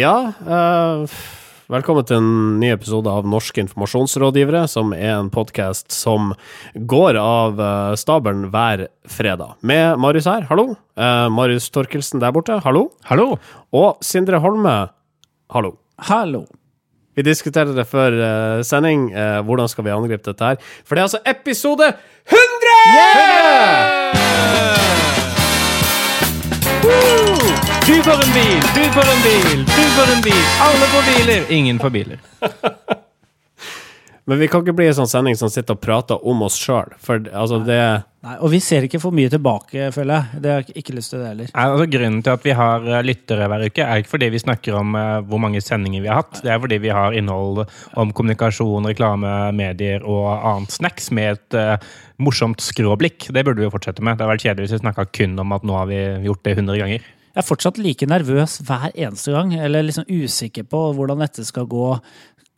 Ja, uh, velkommen til en ny episode av Norske informasjonsrådgivere, som er en podkast som går av uh, stabelen hver fredag. Med Marius her, hallo. Uh, Marius Torkelsen der borte, hallo. Hallo! Og Sindre Holme, hallo. Hallo. Vi diskuterte det før eh, sending. hvordan skal vi angripe dette her? For det er altså episode 100! Du får en bil, du får en bil, du får en bil. Alle får biler, ingen får biler. Men vi kan ikke bli en sånn sending som sitter og prater om oss sjøl. Altså, det Nei, og vi ser ikke for mye tilbake, føler jeg. Det har jeg ikke lyst til, det heller. Nei, Altså, grunnen til at vi har eh, lyttere hver uke, er ikke fordi vi snakker om uh, hvor mange sendinger vi har hatt. Det er fordi vi har innhold om kommunikasjon, reklame, medier og annet snacks med et uh, morsomt skråblikk. Det burde vi jo fortsette med. Det har vært kjedelig hvis vi snakka kun om at nå har vi gjort det 100 ganger. Jeg er fortsatt like nervøs hver eneste gang, eller liksom usikker på hvordan dette skal gå.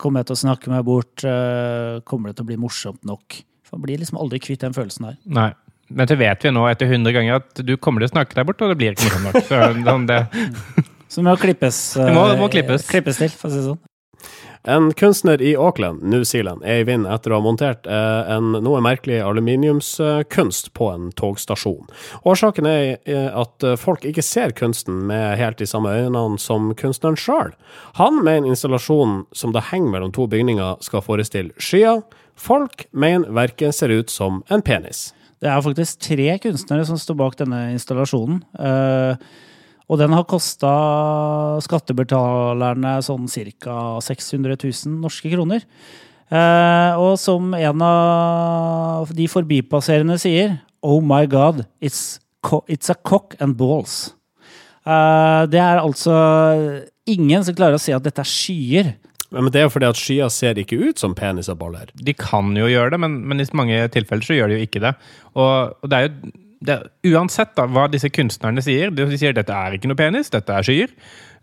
Kommer jeg til å snakke meg bort? Eh, Kommer det til å bli morsomt nok? For Man blir liksom aldri kvitt den følelsen der. Nei. Men det vet vi nå etter 100 ganger at du kommer til å snakke deg bort, og det blir ikke morsomt nok. Så, sånn det, Så det må klippes. eh, Det må- må klippes. klippes til, for å si det sånn. En kunstner i Auckland, New Zealand, er i vind etter å ha montert eh, en noe merkelig aluminiumskunst på en togstasjon. Årsaken er eh, at folk ikke ser kunsten med helt de samme øynene som kunstneren sjøl. Han mener installasjonen som det henger mellom to bygninger, skal forestille skyer. Folk mener verket ser ut som en penis. Det er faktisk tre kunstnere som står bak denne installasjonen. eh, Og den har kosta skattebetalerne sånn ca. 600 000 norske kroner. Eh, og som en av de forbipasserende sier Oh my god, it's, co it's a cock and balls. Eh, det er altså ingen som klarer å si at dette er skyer. Men det er jo fordi at skyer ser ikke ut som penis og baller. de kan jo gjøre det, men, men i mange tilfeller så gjør de jo ikke det. Og, og det er jo det, Uansett da, hva disse kunstnerne sier, de sier dette er ikke noe penis, dette er skyer,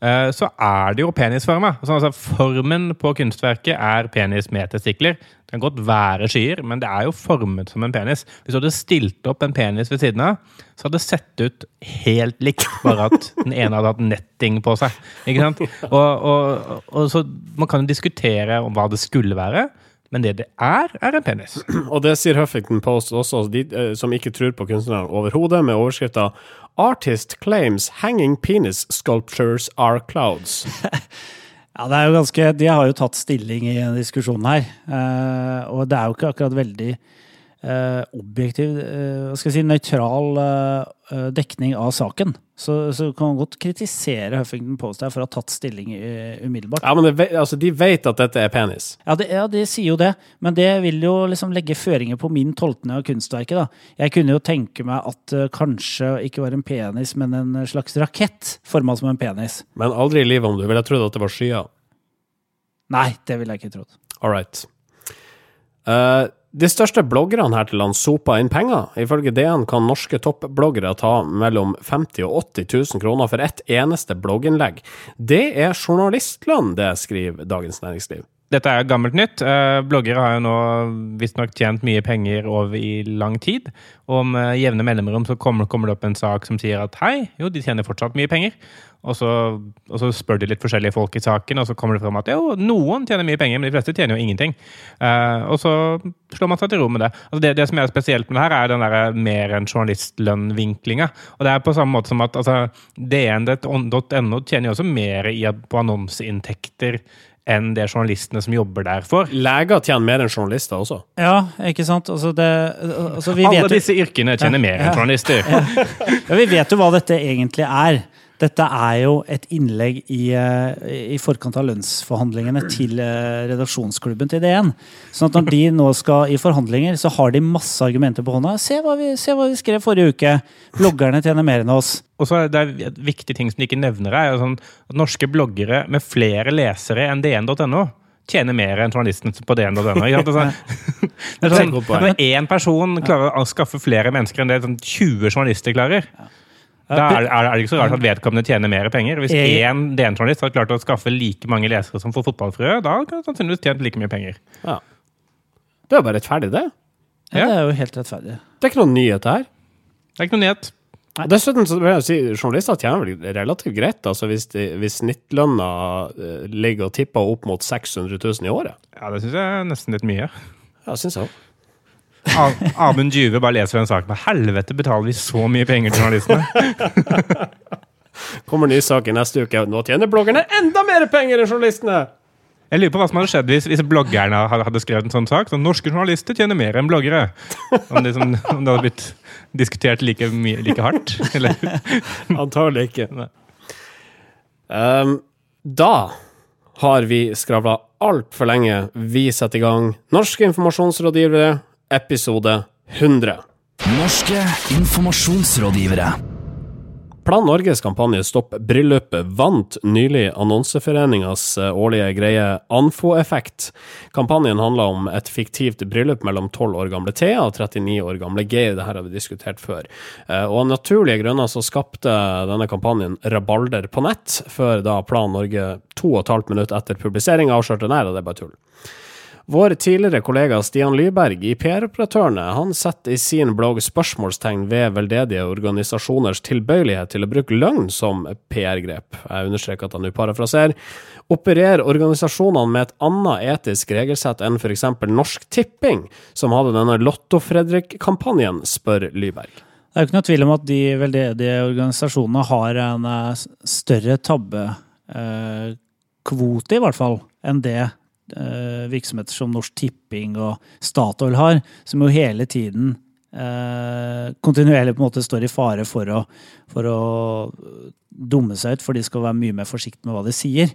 uh, så er det jo penisforma. Så, altså, formen på kunstverket er penis med testikler. Det kan godt være skyer, men det er jo formet som en penis. Hvis du hadde stilt opp en penis ved siden av, så hadde det sett ut helt likt, bare at den ene hadde hatt netting på seg. Ikke sant? Og, og, og så Man kan jo diskutere om hva det skulle være, men det det er, er en penis. Og det sier Huffington Post også, de eh, som ikke tror på kunstnerne overhodet, med overskrifta 'Artist claims hanging penis sculptures are clouds'. Ja, det er jo ganske, De har jo tatt stilling i diskusjonen her. eh, og det er jo ikke akkurat veldig objektiv, eh, hva skal jeg si, nøytral eh, dekning av saken. Så, så kan man godt kritisere Huffington Post her for å ha tatt stilling eh, umiddelbart. Ja, men det, altså, de vet at dette er penis. Ja det, ja, de sier jo det, men det vil jo liksom legge føringer på min tolkning av kunstverket. da. Jeg kunne jo tenke meg at det kanskje ikke var en penis, men en slags rakett forma som en penis. Men aldri i livet om du ville trodd at det var skyer. Nei, det ville jeg ikke trodd. All right. Eh, de største bloggerne her til lands soper inn penger. Ifølge DN kan norske toppbloggere ta mellom 50 og 80 000 kroner for ett eneste blogginnlegg. Det er journalistlønn, det skriver Dagens Næringsliv. Dette er gammelt nytt. Eh, bloggere har jo nå visstnok tjent mye penger over i lang tid. Og med jevne mellomrom så kommer, kommer det opp en sak som sier at hei, jo, de tjener fortsatt mye penger. Og så, og så spør de litt forskjellige folk i saken, og så kommer det fram at jo, noen tjener mye penger, men de fleste tjener jo ingenting. Eh, og så slår man seg til ro med det. Altså det. Det som er spesielt med det her, er den der mer enn journalistlønnvinklinga. Og det er på samme måte som at altså, dn.no tjener jo også mer på annonseinntekter enn det journalistene som jobber der får. Leger tjener mer enn journalister også. Ja, ikke sant? Altså det, altså vi Alle vet disse yrkene tjener mer enn journalister. Ja, vi vet jo hva dette egentlig er. Dette er jo et innlegg i, eh, i forkant av lønnsforhandlingene til eh, redaksjonsklubben til DN. Sånn at når de nå skal i forhandlinger, så har de masse argumenter på hånda. Se hva vi, se hva vi skrev forrige uke. Bloggerne tjener mer enn oss. Og så er det et viktig ting som de ikke nevner, er sånn at norske bloggere med flere lesere enn dn.no tjener mer enn journalisten på dn.no. Altså, sånn, én person klarer å skaffe flere mennesker enn det sånn 20 journalister klarer, da er, er det ikke så rart at vedkommende tjener mer penger. Hvis én DN-journalist har klart å skaffe like mange lesere som får fotballfrø, da kan han sannsynligvis tjent like mye penger. Ja. Det er jo bare rettferdig, det. Ja, Ja. Det er jo helt rettferdig. Det er ikke noen nyhet, det her. Det er ikke noen nyhet. Nei. Dessuten så vil jeg si journalister tjener vel relativt greit, altså hvis, de, hvis snittlønna eh, ligger og tipper opp mot 600 000 i året. Ja, det syns jeg er nesten litt mye. Ja, syns jeg òg. Amund Juve bare leser en sak Hva helvete betaler vi så mye penger til journalistene. Kommer ny sak i neste uke. Nå tjener bloggerne enda mer penger enn journalistene! Jeg lurer på hva som hadde skjedd hvis, hvis bloggerne hadde, hadde skrevet en sånn sak. Så norske journalister tjener mer enn bloggere. Om det, som, om det hadde blitt diskutert like, mye, like hardt. Eller? Antagelig ikke. Um, da har vi skravla altfor lenge. Vi setter i gang Norske informasjonsrådgivere, episode 100. Norske informasjonsrådgivere. Plan Norges kampanje Stopp bryllupet vant nylig Annonseforeningas eh, årlige greie Anfo-effekt. Kampanjen handla om et fiktivt bryllup mellom 12 år gamle Thea og 39 år gamle Geir. Dette har vi diskutert før. Eh, Og av naturlige grunner så skapte denne kampanjen rabalder på nett, før da Plan Norge to og et halvt minutt etter publisering avslørte nei, det er bare tull. Vår tidligere kollega Stian Lyberg i PR-operatørene han setter i sin blogg spørsmålstegn ved veldedige organisasjoners tilbøyelighet til å bruke løgn som PR-grep. Jeg understreker at han nå parafraserer. Opererer organisasjonene med et annet etisk regelsett enn f.eks. Norsk Tipping, som hadde denne Lotto-Fredrik-kampanjen, spør Lyberg. Det er jo ikke noe tvil om at de veldedige organisasjonene har en eh, større tabbekvote, i hvert fall, enn det eh, virksomheter som Norsk Tipping og Statoil har, som jo hele tiden eh, kontinuerlig på en måte står i fare for å, for å dumme seg ut, for de skal være mye mer forsiktige med hva de sier.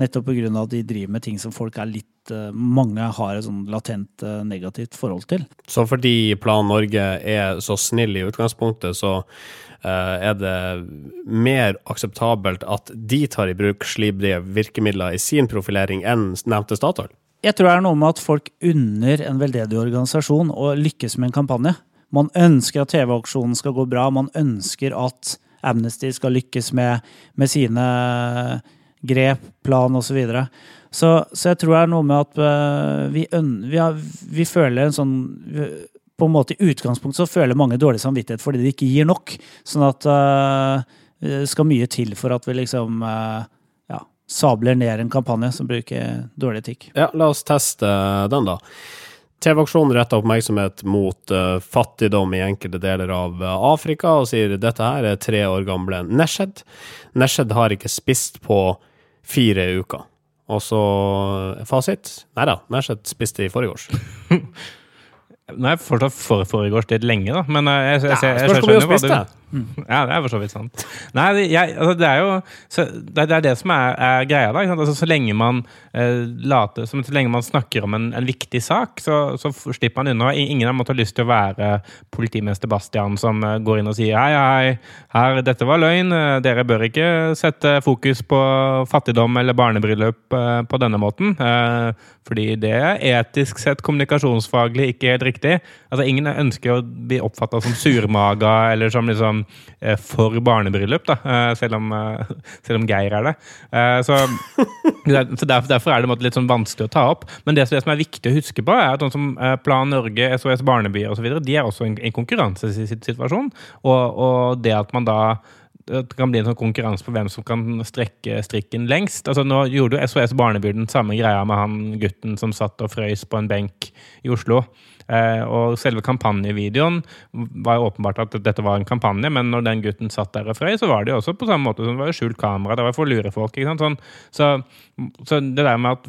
Nettopp pga. at de driver med ting som folk er litt eh, Mange har et sånn latent eh, negativt forhold til. Så fordi Plan Norge er så snill i utgangspunktet, så eh, er det mer akseptabelt at de tar i bruk slibrige virkemidler i sin profilering enn nevnte Statoil? Jeg tror det er noe med at folk unner en veldedig organisasjon å lykkes med en kampanje. Man ønsker at TV-aksjonen skal gå bra, man ønsker at Amnesty skal lykkes med, med sine grep, plan osv. Så, videre. så Så jeg tror det er noe med at eh, vi, vi, har, vi føler en sånn På en måte i utgangspunktet så føler mange dårlig samvittighet fordi de ikke gir nok. Sånn at eh, det skal mye til for at vi liksom eh, ja, sabler ned en kampanje som bruker dårlig etikk. Ja, la oss teste den, da. TV-aksjonen retter oppmerksomhet mot uh, fattigdom i enkelte deler av uh, Afrika, og sier dette her er tre år gamle Neshed. Neshed har ikke spist på fire uker. Og så fasit? Nei da, Neshed spiste i forgårs. Nå er jeg fortsatt for foregårs litt lenge, da. Men jeg, jeg, jeg, jeg, jeg, du skjønner hva spiste. Ja, det er for så vidt sant. Nei, jeg, altså, det er jo så, det, er det som er, er greia, da. Altså, så lenge man eh, later som Så lenge man snakker om en, en viktig sak, så, så slipper man unna. Ingen har måttet ha lyst til å være politimester Bastian som eh, går inn og sier hei, hei, her, dette var løgn. eh, Dere bør ikke sette fokus på fattigdom eller barnebryllup eh, på denne måten. eh, fordi det er etisk sett kommunikasjonsfaglig ikke helt riktig. Altså, Ingen ønsker å bli oppfatta som surmaga eller som liksom eh, for barnebryllup, da. eh, Selv om, eh, selv om Geir er det. Så, så derfor, derfor er det litt sånn vanskelig å ta opp. Men det, det som er viktig å huske på, er at sånn som Plan Norge, SOS Barnebyer osv., de er også en, en konkurransesituasjon. Og, og det at man da det kan bli en sånn konkurranse på hvem som kan strekke strikken lengst. Altså Nå gjorde jo SOS Barnebyrden samme greia med han gutten som satt og frøys på en benk i Oslo. Eh, og selve kampanjevideoen var jo åpenbart at dette var en kampanje, men når den gutten satt der og frøy, så var det jo også på samme måte som det var skjult kamera. Det var for å lure folk. ikke sant? Sånn, så, så det der med at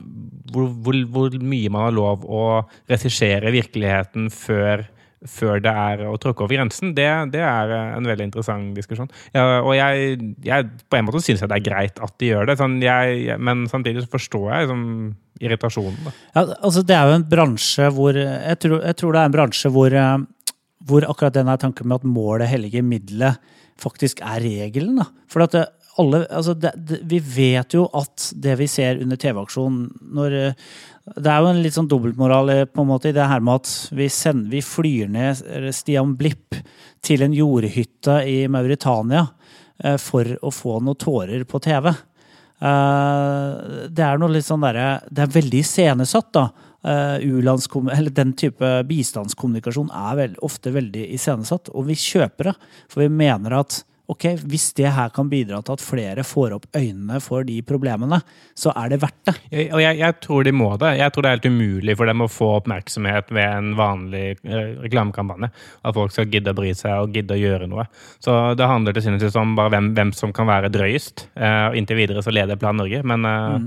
hvor, hvor, hvor mye man har lov å regissere virkeligheten før før det er å tråkke over grensen, det, det er en veldig interessant diskusjon. Ja, og jeg, jeg på en måte syns jeg det er greit at de gjør det, sånn, jeg, men samtidig så forstår jeg liksom, irritasjonen. Da. Ja, altså det er jo en bransje hvor Jeg tror, jeg tror det er en bransje hvor, eh, hvor akkurat den tanken med at målet helliger middelet faktisk er regelen. Da. For at det, alle, altså det, det, vi vet jo at det vi ser under TV-aksjonen når eh, Det er jo en litt sånn dobbeltmoral eh, på en måte i det her med at vi, sender, vi flyr ned eh, Stian Blipp til en jordhytte i Mauritania eh, for å få noen tårer på TV. Det er noe litt sånn derre Det er veldig iscenesatt, da. eller den type bistandskommunikasjon er ofte veldig iscenesatt, og vi kjøper det. For vi mener at ok, hvis det her kan bidra til at flere får opp øynene for de problemene, så er det verdt det. Jeg- Og jeg, jeg tror de må det. Jeg tror det er helt umulig for dem å få oppmerksomhet ved en vanlig eh, reklamekampanje. At folk skal gidde å bry seg og gidde å gjøre noe. Så det handler til syvende om bare hvem, hvem som kan være drøyest. Eh, og inntil videre så leder Plan Norge, men eh,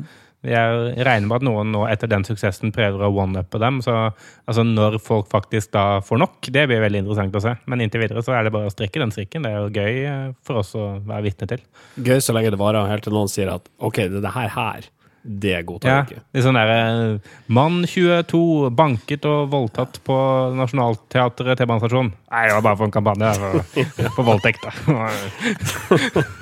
jeg regner med at noen nå etter den suksessen prøver å one-uppe dem. Så altså, når folk faktisk da får nok, det blir veldig interessant å se. Men inntil videre så er det bare å strikke den strikken. Det er jo gøy eh, for oss å være vitne til. Gøy så lenge det varer, helt til noen sier at OK, det er det her her, det godtar Ja, jeg ikke. litt sånn derre Mann 22 banket og voldtatt på Nationaltheatret T-banestasjon. Nei, det var bare for en kampanje for, for voldtekt, da.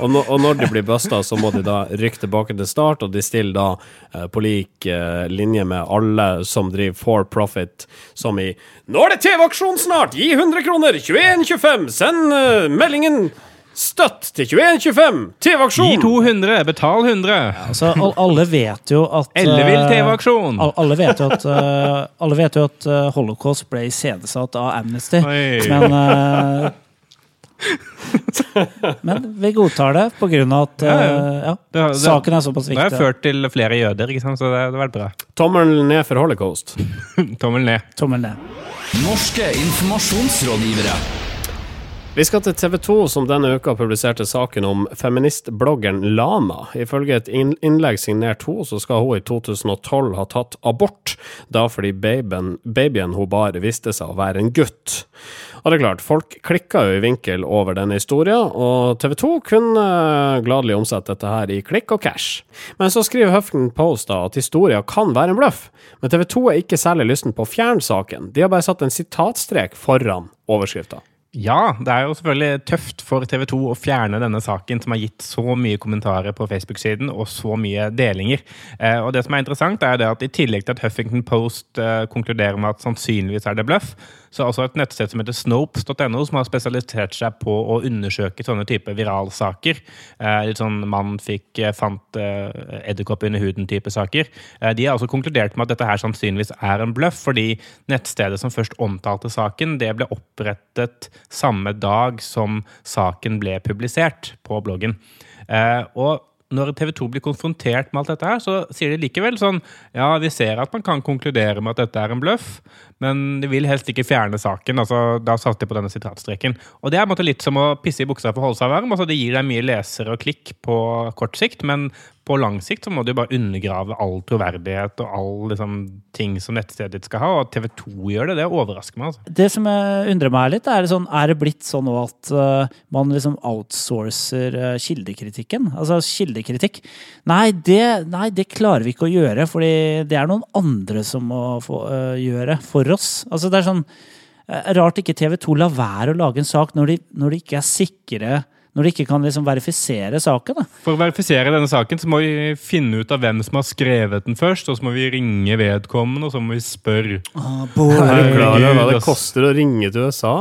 Og, når- og når de blir busta, så må de da rykke tilbake til start, og de stiller da eh, på lik eh, linje med alle som driver for profit, som i Nå er det TV-aksjon snart! Gi 100 kroner! 2125! Send eh, meldingen støtt til 2125! Gi TV-aksjon! Gi 200, betal 100. Altså, alle vet jo at Ellevill eh, TV-aksjon. Alle vet jo at, eh, alle vet jo at eh, holocaust ble iscenesatt av Amnesty. Oi. Men uh, Men vi godtar det på grunn av at Ja, ja, Det det- saken er såpass viktig. Det har ført til flere jøder, ikke sant? så det har vært bra. Tommelen ned for holocaust. Tommel ned. Tommel ned. Norske informasjonsrådgivere. Vi skal til TV 2, som denne uka publiserte saken om feministbloggeren Lana. Ifølge et inn- innlegg signert henne, så skal hun i 2012 ha tatt abort, da fordi babyen, babyen hun bar, viste seg å være en gutt. Og det er klart, folk klikka jo i vinkel over denne historien, og TV 2 kunne eh, gladelig omsette dette her i klikk og cash. Men så skriver Huffington Post da at historien kan være en bløff, men TV 2 er ikke særlig lysten på å fjerne saken. De har bare satt en sitatstrek foran overskrifta. Ja, det er jo selvfølgelig tøft for TV 2 å fjerne denne saken, som har gitt så mye kommentarer på Facebook-siden og så mye delinger. Eh, og det som er interessant, er det at i tillegg til at Huffington Post eh, konkluderer med at sannsynligvis er det bløff, så er også et nettsted som heter snopes.no, som har spesialisert seg på å undersøke sånne type viralsaker. Eh, litt sånn mann fikk, eh, fant eh, edderkopp under huden-type saker. Eh, de har også konkludert med at dette her sannsynligvis er en bløff, fordi nettstedet som først omtalte saken, det ble opprettet samme dag som saken ble publisert på bloggen. Eh, og når TV 2 blir konfrontert med alt dette her, så sier de likevel sånn Ja, vi ser at man kan konkludere med at dette er en bløff, men de vil helst ikke fjerne saken. altså Da satte de på denne sitatstreken. Og det er måte litt som å pisse i buksa for å holde seg varm. altså Det gir deg mye lesere og klikk på kort sikt, men på lang sikt så må du bare undergrave all troverdighet og all liksom, ting som nettstedet ditt skal ha. Og at TV 2 gjør det, det overrasker meg. altså. Det som undrer meg litt, er, sånn, er det blitt sånn at uh, man liksom outsourcer uh, kildekritikken? Altså kildekritikk. Nei det, nei, det klarer vi ikke å gjøre, fordi det er noen andre som må få, uh, gjøre for oss. Altså det er sånn Rart ikke TV 2 lar være å lage en sak når de, når de ikke er sikre Når de ikke kan liksom verifisere saken. Da. For å verifisere denne saken så må vi finne ut av hvem som har skrevet den først, og så må vi ringe vedkommende, og så må vi spørre. Er du klar over hva det koster å ringe til USA?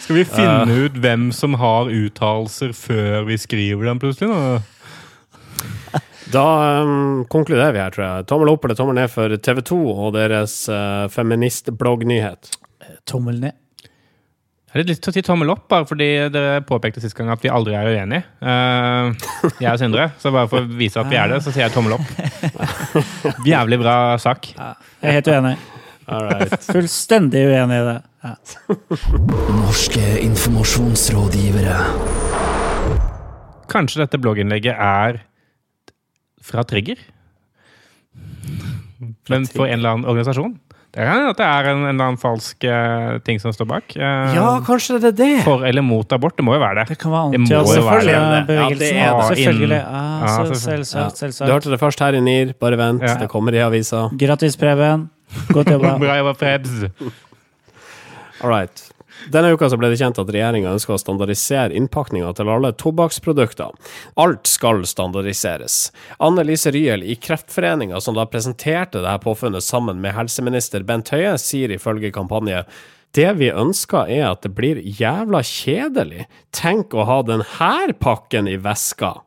Skal vi finne ut hvem som har uttalelser før vi skriver dem, plutselig? Da? Da um, konkluderer vi her, tror jeg. Tommel opp eller tommel ned for TV 2 og deres uh, feministbloggnyhet. Tommel ned. Jeg har litt lyst til å si tommel opp, bare fordi dere påpekte sist gang at vi aldri er uenige. Eh, jeg og Sindre. Så bare for å vise at vi er det, så sier jeg tommel opp. Jævlig bra sak. Jeg er helt uenig. Right. Fullstendig uenig i det. Ja. Norske informasjonsrådgivere. Kanskje dette blogginnlegget er fra Trigger? Men for en eller annen organisasjon? Det kan hende at det er en, en eller annen falsk uh, ting som står bak. Uh, Ja, kanskje det er det. For eller mot abort. Det må jo være det. Det kan være Det må selvfølgelig. være det. Ja, det er det. Selvfølgelig. Ah, Ja, inn- selvsagt. Ja, selvsagt. Du hørte det først her i NIR. Bare vent, Ja. det kommer i avisa. Grattis, Preben. Godt jobba. Bra jobba, Prebz. All right. Denne uka ble det kjent at regjeringa ønsker å standardisere innpakninga til alle tobakksprodukter. Alt skal standardiseres. Anne Lise Ryel i Kreftforeninga, som da presenterte dette påfunnet sammen med helseminister Bent Høie, sier ifølge kampanje det vi ønsker er at det blir jævla kjedelig. Tenk å ha denne pakken i veska.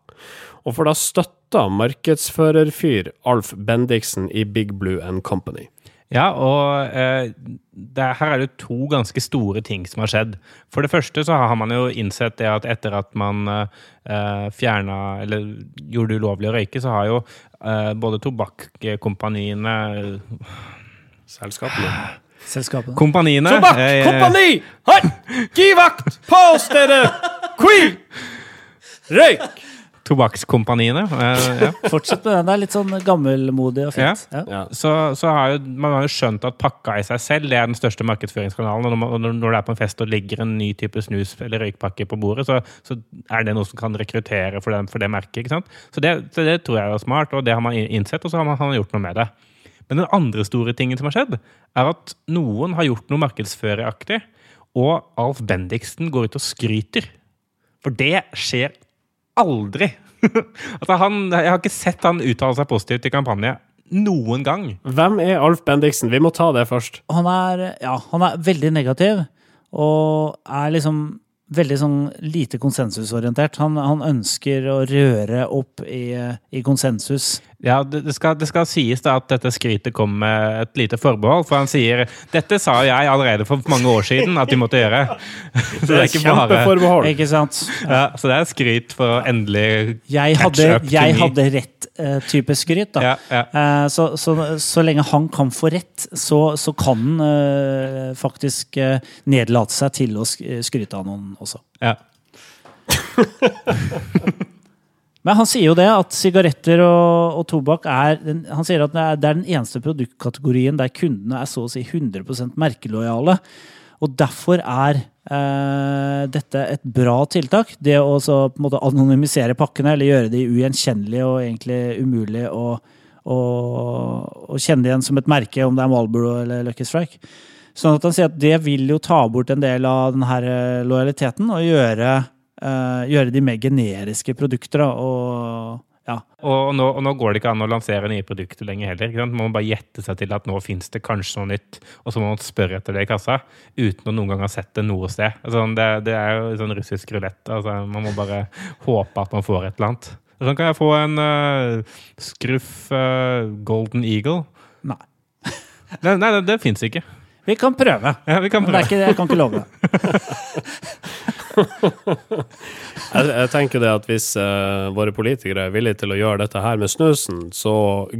og for da støtta markedsførerfyr Alf Bendiksen i Big Blue and Company. Ja, og eh, det, her er det to ganske store ting som har skjedd. For det første så har man jo innsett det at etter at man eh, fjerna Eller gjorde det ulovlig å røyke, så har jo eh, både tobakkompaniene Selskapene. Selskapene. Kompaniene Tobakk! eh, Kompani! Hei! Gi vakt! På stedet! Qui! Røyk! Tobakkskompaniene. Eh, ja. Fortsett med den. Det er litt sånn gammelmodig og fint. Ja. Ja. Så, så har jo, man har jo skjønt at pakka i seg selv det er den største markedsføringskanalen. Og når, man, når det er på en fest og ligger en ny type snus eller røykpakke på bordet, så, så er det noe som kan rekruttere for, den, for det merket. ikke sant? Så det, så det tror jeg er smart, og det har man innsett, og så har man, har man gjort noe med det. Men den andre store tingen som har skjedd, er at noen har gjort noe markedsføreraktig, og Alf Bendiksen går ut og skryter. For det skjer aldri. altså han, jeg har ikke sett han uttale seg positivt i kampanje noen gang. Hvem er Alf Bendiksen? Vi må ta det først. Han, er, ja, han er veldig negativ, og er liksom veldig sånn lite konsensusorientert. Han, han ønsker å røre opp i, i konsensus. Ja, det, skal, det skal sies da at dette skrytet kom med et lite forbehold, for han sier dette sa jeg allerede for mange år siden at de måtte gjøre. Så det er ikke bare Kjempeforbehold. Ikke sant? ja, Så det er skryt for å endelig Jeg Catch hadde, up to jeg me. hadde rett uh, type skryt, da. ja, ja. Uh, så, så, så lenge han kan få rett, så, så kan han uh, faktisk uh, nedlate seg til å skryte av noen også. ja. Men han sier jo det, at sigaretter og, og tobakk er den, Han sier at det er, det er den eneste produktkategorien der kundene er så å si 100 merkelojale. Og derfor er eh, dette et bra tiltak. Det å så, på en måte anonymisere pakkene, eller gjøre de ugjenkjennelige og egentlig umulig å, å, å kjenne igjen som et merke, om det er Marlboro eller Lucky Strike. Sånn at han sier at det vil jo ta bort en del av denne eh, lojaliteten og gjøre, eh, gjøre de mer generiske produkter. Da, og ja, Og, nå, og nå går det ikke an å lansere nye produkter lenger heller. Ikke sant? Man må bare gjette seg til at nå fins det kanskje noe nytt, og så må man spørre etter det i kassa uten å noen gang ha sett det noe sted. Altså, det, det er jo sånn russisk rulett. Altså, man må bare håpe at man får et eller annet. Sånn kan jeg få en uh, skruff uh, Golden Eagle. nei. Nei, nei det, det fins ikke. Vi kan prøve. Ja, vi kan prøve. Men det er ikke ikke, jeg kan ikke love det. Jeg, jeg tenker det at hvis uh, våre politikere er villige til å gjøre dette her med snusen, så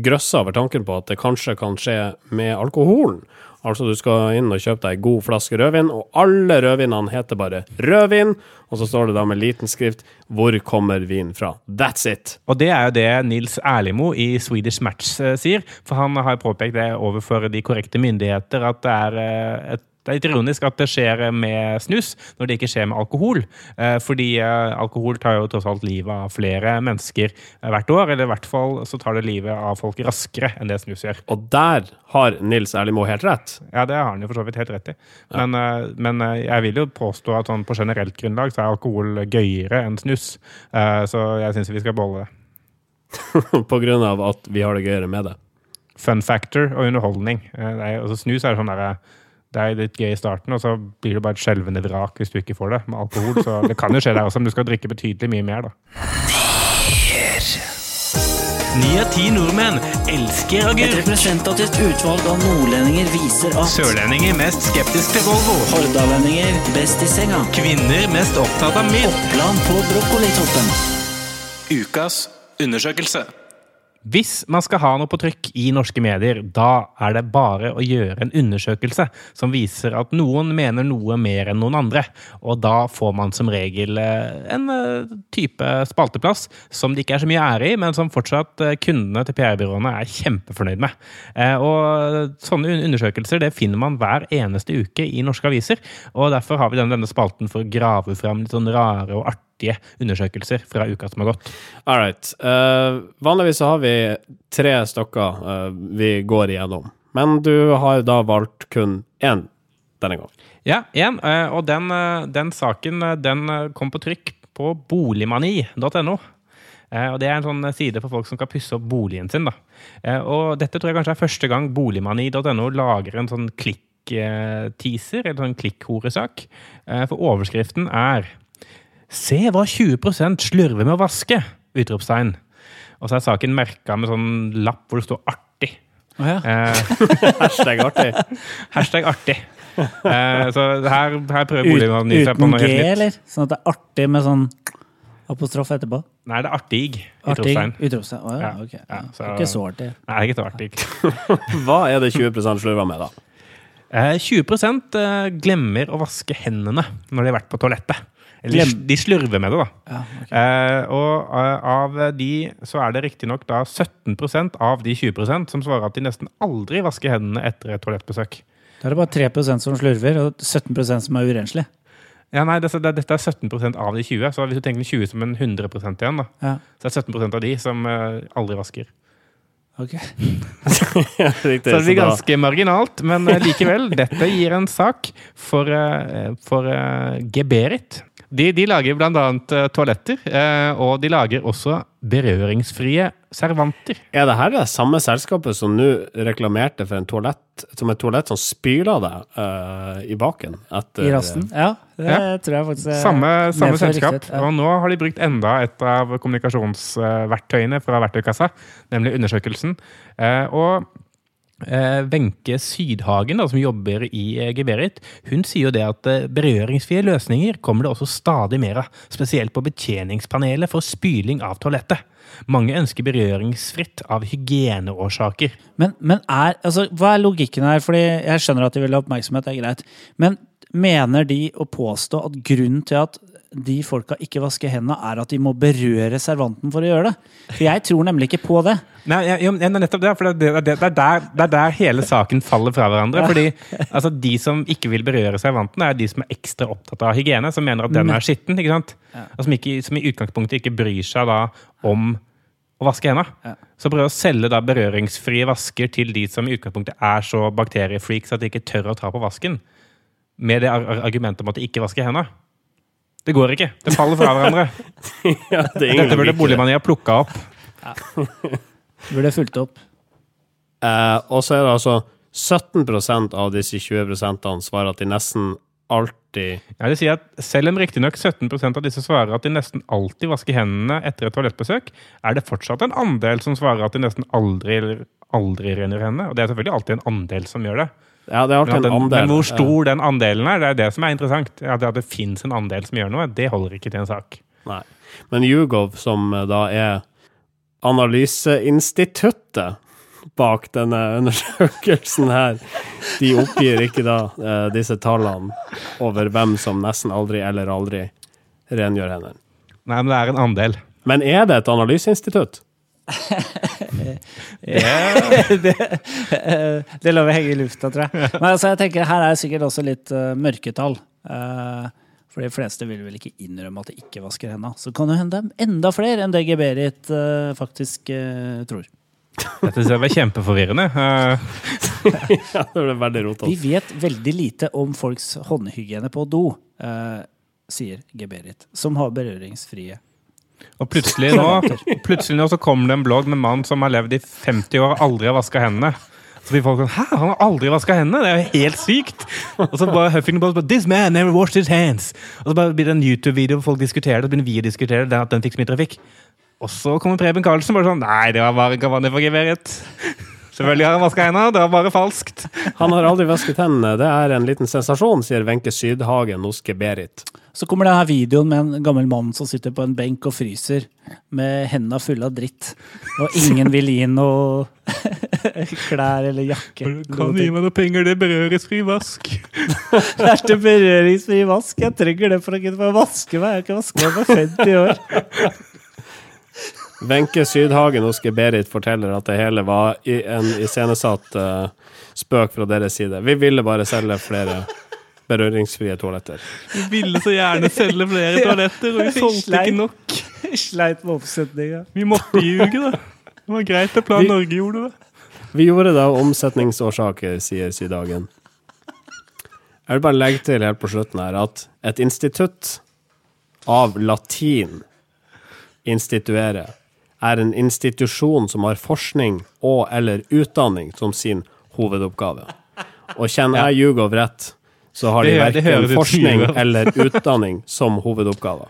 grøsser over tanken på at det kanskje kan skje med alkoholen. Altså du skal inn og kjøpe deg ei god flaske rødvin, og alle rødvinene heter bare rødvin, og så står det da med liten skrift 'Hvor kommer vin fra?' That's it! Og det er jo det Nils Erlimo i Swedish Match eh, sier. For han har påpekt det overfor de korrekte myndigheter at det er eh, et det er litt ironisk at det skjer med snus, når det ikke skjer med alkohol. Eh, fordi eh, alkohol tar jo tross alt livet av flere mennesker eh, hvert år. Eller i hvert fall så tar det livet av folk raskere enn det snus gjør. Og der har Nils Erlimo helt rett. Ja, det har han jo for så vidt helt rett i. Men, ja. men jeg vil jo påstå at sånn på generelt grunnlag så er alkohol gøyere enn snus. Så jeg syns vi skal beholde det. på grunn av at vi har det gøyere med det. Fun factor og underholdning. Altså snus er sånn derre det er litt gøy i starten, og så blir det bare et skjelvende vrak hvis du ikke får det med alkohol. Så det kan jo skje der også, men du skal drikke betydelig mye mer, da. Ni av ti nordmenn elsker Et representativt utvalg av nordlendinger viser at Sørlendinger mest skeptisk til Volvo. hordalendinger best i senga. Kvinner mest opptatt av mild. Oppland på brokkolitoppen. Ukas undersøkelse. Hvis man skal ha noe på trykk i norske medier, da er det bare å gjøre en undersøkelse som viser at noen mener noe mer enn noen andre. Og da får man som regel eh, en eh, type spalteplass som det ikke er så mye ære i, men som fortsatt eh, kundene til PR-byråene er kjempefornøyd med. Og sånne undersøkelser det finner man hver eneste uke i norske aviser. Og derfor har vi denne spalten for å grave fram litt sånn rare og artige undersøkelser fra uka som har gått. All right. Uh, vanligvis så har vi tre stykker uh, vi går igjennom, men du har da valgt kun én denne gangen. Ja, én. uh, Og den, eh, den saken eh, den eh, kom på trykk på boligmani.no. Eh, Og Det er en sånn side for folk som skal pusse opp boligen sin. da. Eh, Og Dette tror jeg kanskje er første gang boligmani.no lager en sånn klikk-teaser, eller sånn klikkhoresak. Eh, For overskriften er Se hva 20% slurver med å vaske! Utropstegn. Og så er saken merka med sånn lapp hvor det står 'artig'. Oh, ja. Eh, Hashtag artig. hashtag 'artig'. Eh, så her, her prøver Boligen å ny seg på uten noe G, helt nytt. eller? Sånn at det er artig med sånn apostrof etterpå? Nei, det er artig. Utropstegn. Utropstegn. Oh, ja, ok. ja, så- Ikke så artig. Nei, ikke så artig. Hva er det 20% slurver med, da? Eh, 20 eh, glemmer å vaske hendene når de har vært på toalettet. Eller de, Glem- de slurver med det, da. Ja, okay. Eh, og eh, av de så er det riktignok da 17% av de 20% som svarer at de nesten aldri vasker hendene etter et toalettbesøk. Da er det bare 3% som slurver, og 17% som er urenslig. Ja, nei, det, det, Dette er 17% av de 20, så hvis du tenker 20 som en 100 igjen, da, Ja, så er det 17% av de som eh, aldri vasker. ok. Så det blir ganske marginalt, men eh, likevel. Dette gir en sak for, for Geberit. De, de lager bl.a. Uh, toaletter, eh, og de lager også berøringsfrie servanter. Er det her det samme selskapet som nå reklamerte for en toalett som et toalett som spyler deg uh, i baken? Etter, I rasten? Ja, det Ja. tror jeg faktisk Samme, samme selskap. Riktig, ja. Og nå har de brukt enda et av kommunikasjonsverktøyene fra verktøykassa, nemlig undersøkelsen. Eh, og eh, Wenche Sydhagen, da, som jobber i eh, Geberit, hun sier jo det at eh, berøringsfrie løsninger kommer det også stadig mer av. Spesielt på betjeningspanelet for spyling av toalettet. Mange ønsker berøringsfritt av hygieneårsaker. Men, men er, altså, hva er logikken her? Fordi jeg skjønner at de vil ha oppmerksomhet, det er greit. Men mener de å påstå at grunnen til at de folka ikke vasker hendene, er at de må berøre servanten for å gjøre det? For jeg tror nemlig ikke på det. Nei, er nettopp det. For det, er er der, det er der hele saken faller fra hverandre. Fordi altså, De som ikke vil berøre servanten, er de som er ekstra opptatt av hygiene. Som mener at den er skitten. ikke sant? Og som, ikke, som i utgangspunktet ikke bryr seg da om å vaske hendene. Så prøver å selge da berøringsfrie vasker til de som i utgangspunktet er så bakteriefreaks at de ikke tør å ta på vasken. Med det ar ar- argumentet om at de ikke vasker hendene. Det går ikke. Det faller fra hverandre. Ja, det er Dette burde. Boligmania plukka opp. Burde fulgt opp. Eh, og så er det altså 17% av disse 20% svarer at de nesten alltid Ja, vil sier at Selv om riktignok 17% av disse svarer at de nesten alltid vasker hendene etter et toalettbesøk, er det fortsatt en andel som svarer at de nesten aldri aldri renner hendene. Og det er selvfølgelig alltid en andel som gjør det. Ja, det er Men, alltid en andel. men hvor stor den andelen er, det er det som er interessant. At det, det fins en andel som gjør noe, det holder ikke til en sak. Nei. Men Yougov, som eh, da er analyseinstituttet bak denne undersøkelsen her, de oppgir ikke da eh, disse tallene over hvem som nesten aldri eller aldri rengjør hendene. Nei, men det er en andel. Men er det et analyseinstitutt? det, eh, det lar vi henge i lufta, tror jeg. Men altså, jeg tenker her er det sikkert også litt uh, mørketall. Uh, for de fleste vil vel ikke innrømme at de ikke vasker hendene. Så kan det hende enda flere enn det Geberit uh, faktisk uh, tror. Dette ser jeg kjempeforvirrende. Eh, Ja, det ble veldig Vi vet veldig lite om folks håndhygiene på do, uh, sier Geberit, som har berøringsfrie. Og plutselig nå, plutselig nå så kommer det en blogg med en mann som har levd i 50 år og aldri har vaska hendene. Så blir folk sånn Hæ, han har aldri vaska hendene? Det er jo helt sykt! Og så bare Huffington Post bare, This man never washed his hands. Og så bare blir det en YouTube-video hvor folk diskuterer det, og så begynner vi å diskutere det, at den fikk så mye trafikk. Og så kommer Preben Karlsen bare sånn Nei, det var bare en kampanje for Geberit. Selvfølgelig har han vaska hendene, det var bare falskt. Han har aldri vasket hendene. Det er en liten sensasjon, sier Wenche Sydhagen hos Geberit. Så kommer denne videoen med en gammel mann som sitter på en benk og fryser med hendene fulle av dritt. Og ingen vil gi noe klær eller jakke. Kan du gi meg noe penger? Det berøres berøringsfri vask. Det er til berøringsfri vask. Jeg trenger det for å kunne vaske meg. Jeg har ikke vasket meg på 50 år. Wenche Sydhagen hos Berit forteller at det hele var en iscenesatt eh, spøk fra deres side. Vi ville bare selge flere berøringsfrie toaletter. Vi ville så gjerne selge flere toaletter, og vi solgte ikke nok. Sleit med oppsetninga. Vi måtte ljuge, da. Det var greit at Plan Vi- Norge gjorde det. Vi gjorde det av omsetningsårsaker, sier Sydagen. Jeg vil bare legge til helt på slutten her at et institutt av latin instituere er en institusjon som har forskning og eller utdanning som sin hovedoppgave. Og kjenner jeg Jugov rett, så har de verken forskning eller utdanning som hovedoppgave.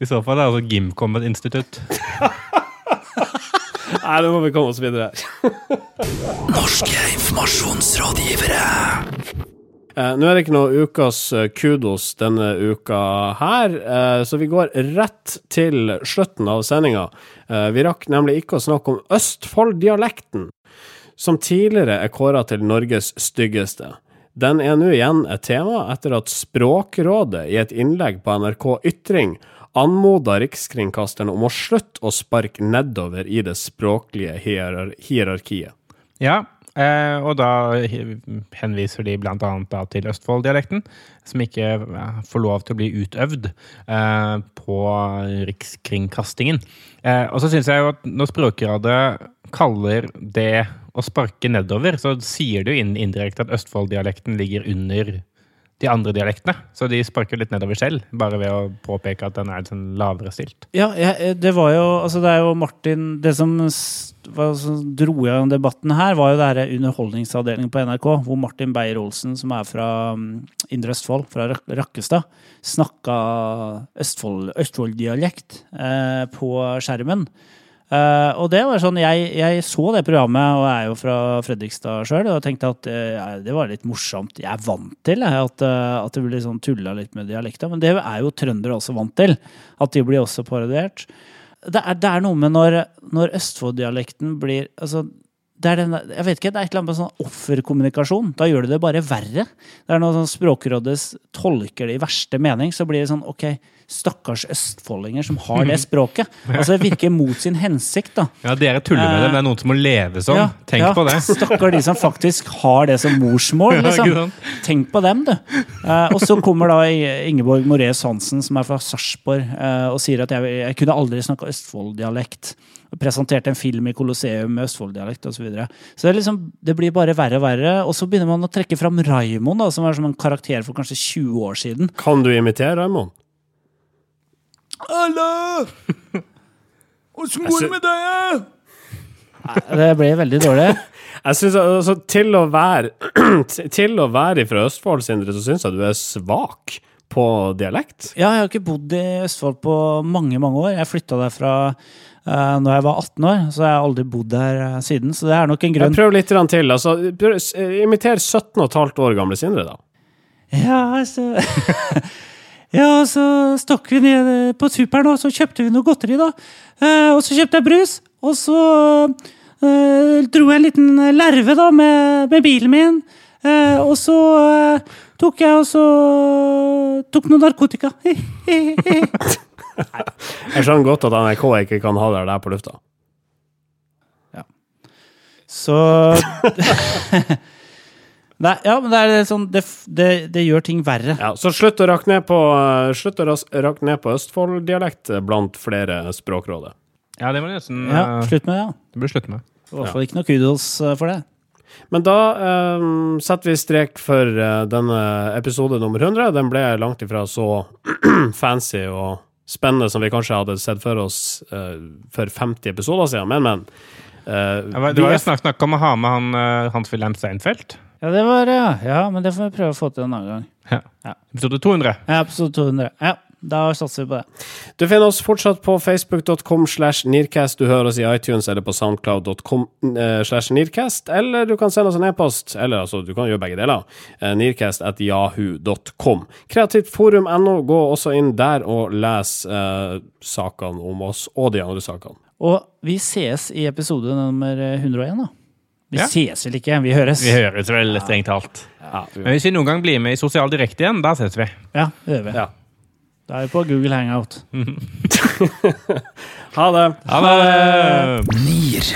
I så fall er det altså Gimcom et institutt. Nei, nå må vi komme oss videre. Norske informasjonsrådgivere. Eh, nå er det ikke noe ukas eh, kudos denne uka her, eh, så vi går rett til slutten av sendinga. Eh, vi rakk nemlig ikke å snakke om Østfold-dialekten, som tidligere er kåra til Norges styggeste. Den er nå igjen et tema etter at Språkrådet i et innlegg på NRK Ytring anmoda Rikskringkasteren om å slutte å sparke nedover i det språklige hierar hierarkiet. Ja, eh, og da henviser de annet til Østfold-dialekten, som ikke eh, får lov til å bli utøvd eh, på Rikskringkastingen. Eh, og så syns jeg jo at når Språkradet kaller det å sparke nedover, så sier det jo indirekte at Østfold-dialekten ligger under de andre dialektene. Så de sparker litt nedover selv, bare ved å påpeke at den er sånn lavere stilt. Ja, jeg, det var jo Altså, det er jo Martin Det som, som dro i debatten her, var jo det her Underholdningsavdelingen på NRK, hvor Martin Beyer-Olsen, som er fra mm, Indre Østfold, fra Rakkestad, snakka Østfold, Østfold-dialekt eh, på skjermen. Eh, og det var sånn, jeg, jeg så det programmet, og jeg er jo fra Fredrikstad sjøl, og tenkte at uh, det var litt morsomt. Jeg er vant til jeg, at, uh, at det blir sånn tulla litt med dialekta, men det er jo trøndere også vant til. At de blir også parodiert. Det er, det er noe med når, når Østfold-dialekten blir altså, det er den, jeg vet ikke, det er et eller annet med sånn offerkommunikasjon. Da gjør det det bare verre. Det er når sånn Språkrådet tolker det i verste mening, så blir det sånn ok, stakkars østfoldinger som har det språket. Altså Det virker mot sin hensikt, da. Ja, dere tuller med det, men det er noen som må leve sånn. Ja, Tenk ja. på det. Stakkar de som faktisk har det som morsmål, liksom. Tenk på dem, du. Eh, og så kommer da Ingeborg Moreus Hansen, som er fra Sarpsborg, eh, og sier at jeg, jeg kunne aldri snakka Østfold-dialekt. Presenterte en film i Colosseum med Østfold-dialekt osv. Så, videre. så det, er liksom, det blir bare verre og verre. Og så begynner man å trekke fram Raimond, da, som er som en karakter for kanskje 20 år siden. Kan du imitere Raymond? Hallo! Åssen går det med deg? Det ble veldig dårlig. Jeg synes, altså, til, å være, til å være fra Østfold, Sindre, så syns jeg du er svak på dialekt. Ja, jeg har ikke bodd i Østfold på mange, mange år. Jeg flytta derfra uh, når jeg var 18 år, så jeg har aldri bodd der eh, siden. Så det er nok en Jeg grunn. Prøv litt til. Altså, prøv, s- imiter 17,5 år gamle Sindre, da. Ja, så Ja, så stakk vi ned eh, på superen, og så kjøpte vi noe godteri, da. Eh, og så kjøpte jeg brus, og så eh, dro jeg en liten lerve, da, med, med bilen min. Eh, og så eh, tok jeg og så tok noe narkotika. Jeg skjønner godt at NRK ikke kan ha det der på lufta. Så Nei, ja, men det er sånn Det, det, det gjør ting verre. Ja, så slutt å rakke ned på, slutt å rakke ned på Østfold-dialekt blant flere Språkrådet. Ja, det må du nesten Ja, eh, slutt med det. ja. det blir slutt med. I hvert fall ikke noe kudos eh, for det. Men da um, setter vi strek for uh, denne episode nummer 100. Den ble langt ifra så fancy og spennende som vi kanskje hadde sett for oss uh, for 50 episoder siden, men, men. Uh, Ja, Det var jo snakk, snakk om å ha med han uh, Hans-Wilhelm Steinfeld. Ja, det var ja. ja, men det får vi prøve å få til en annen gang. Ja. Ja. Episode 200. Ja, episode 200. Ja, da satser vi på det. Du finner oss fortsatt på facebook.com slash nearcast. Du hører oss i iTunes eller på soundcloud.com eh, slash nearcast. Eller du kan sende oss en e-post. Eller altså, du kan gjøre begge deler. Eh, nearcast at yahoo.com. Kreativt forum NO, Gå også inn der og les eh, sakene om oss og de andre sakene. Og vi ses i episode nummer 101, da. Vi Ja. ses vel ikke, vi høres. Vi høres vel strengt talt. Ja, Men hvis vi noen gang blir med i Sosial Direkte igjen, da ses vi. Ja, det gjør vi. ja. Da er vi på Google Hangout. Ha det. Ha det! NIR.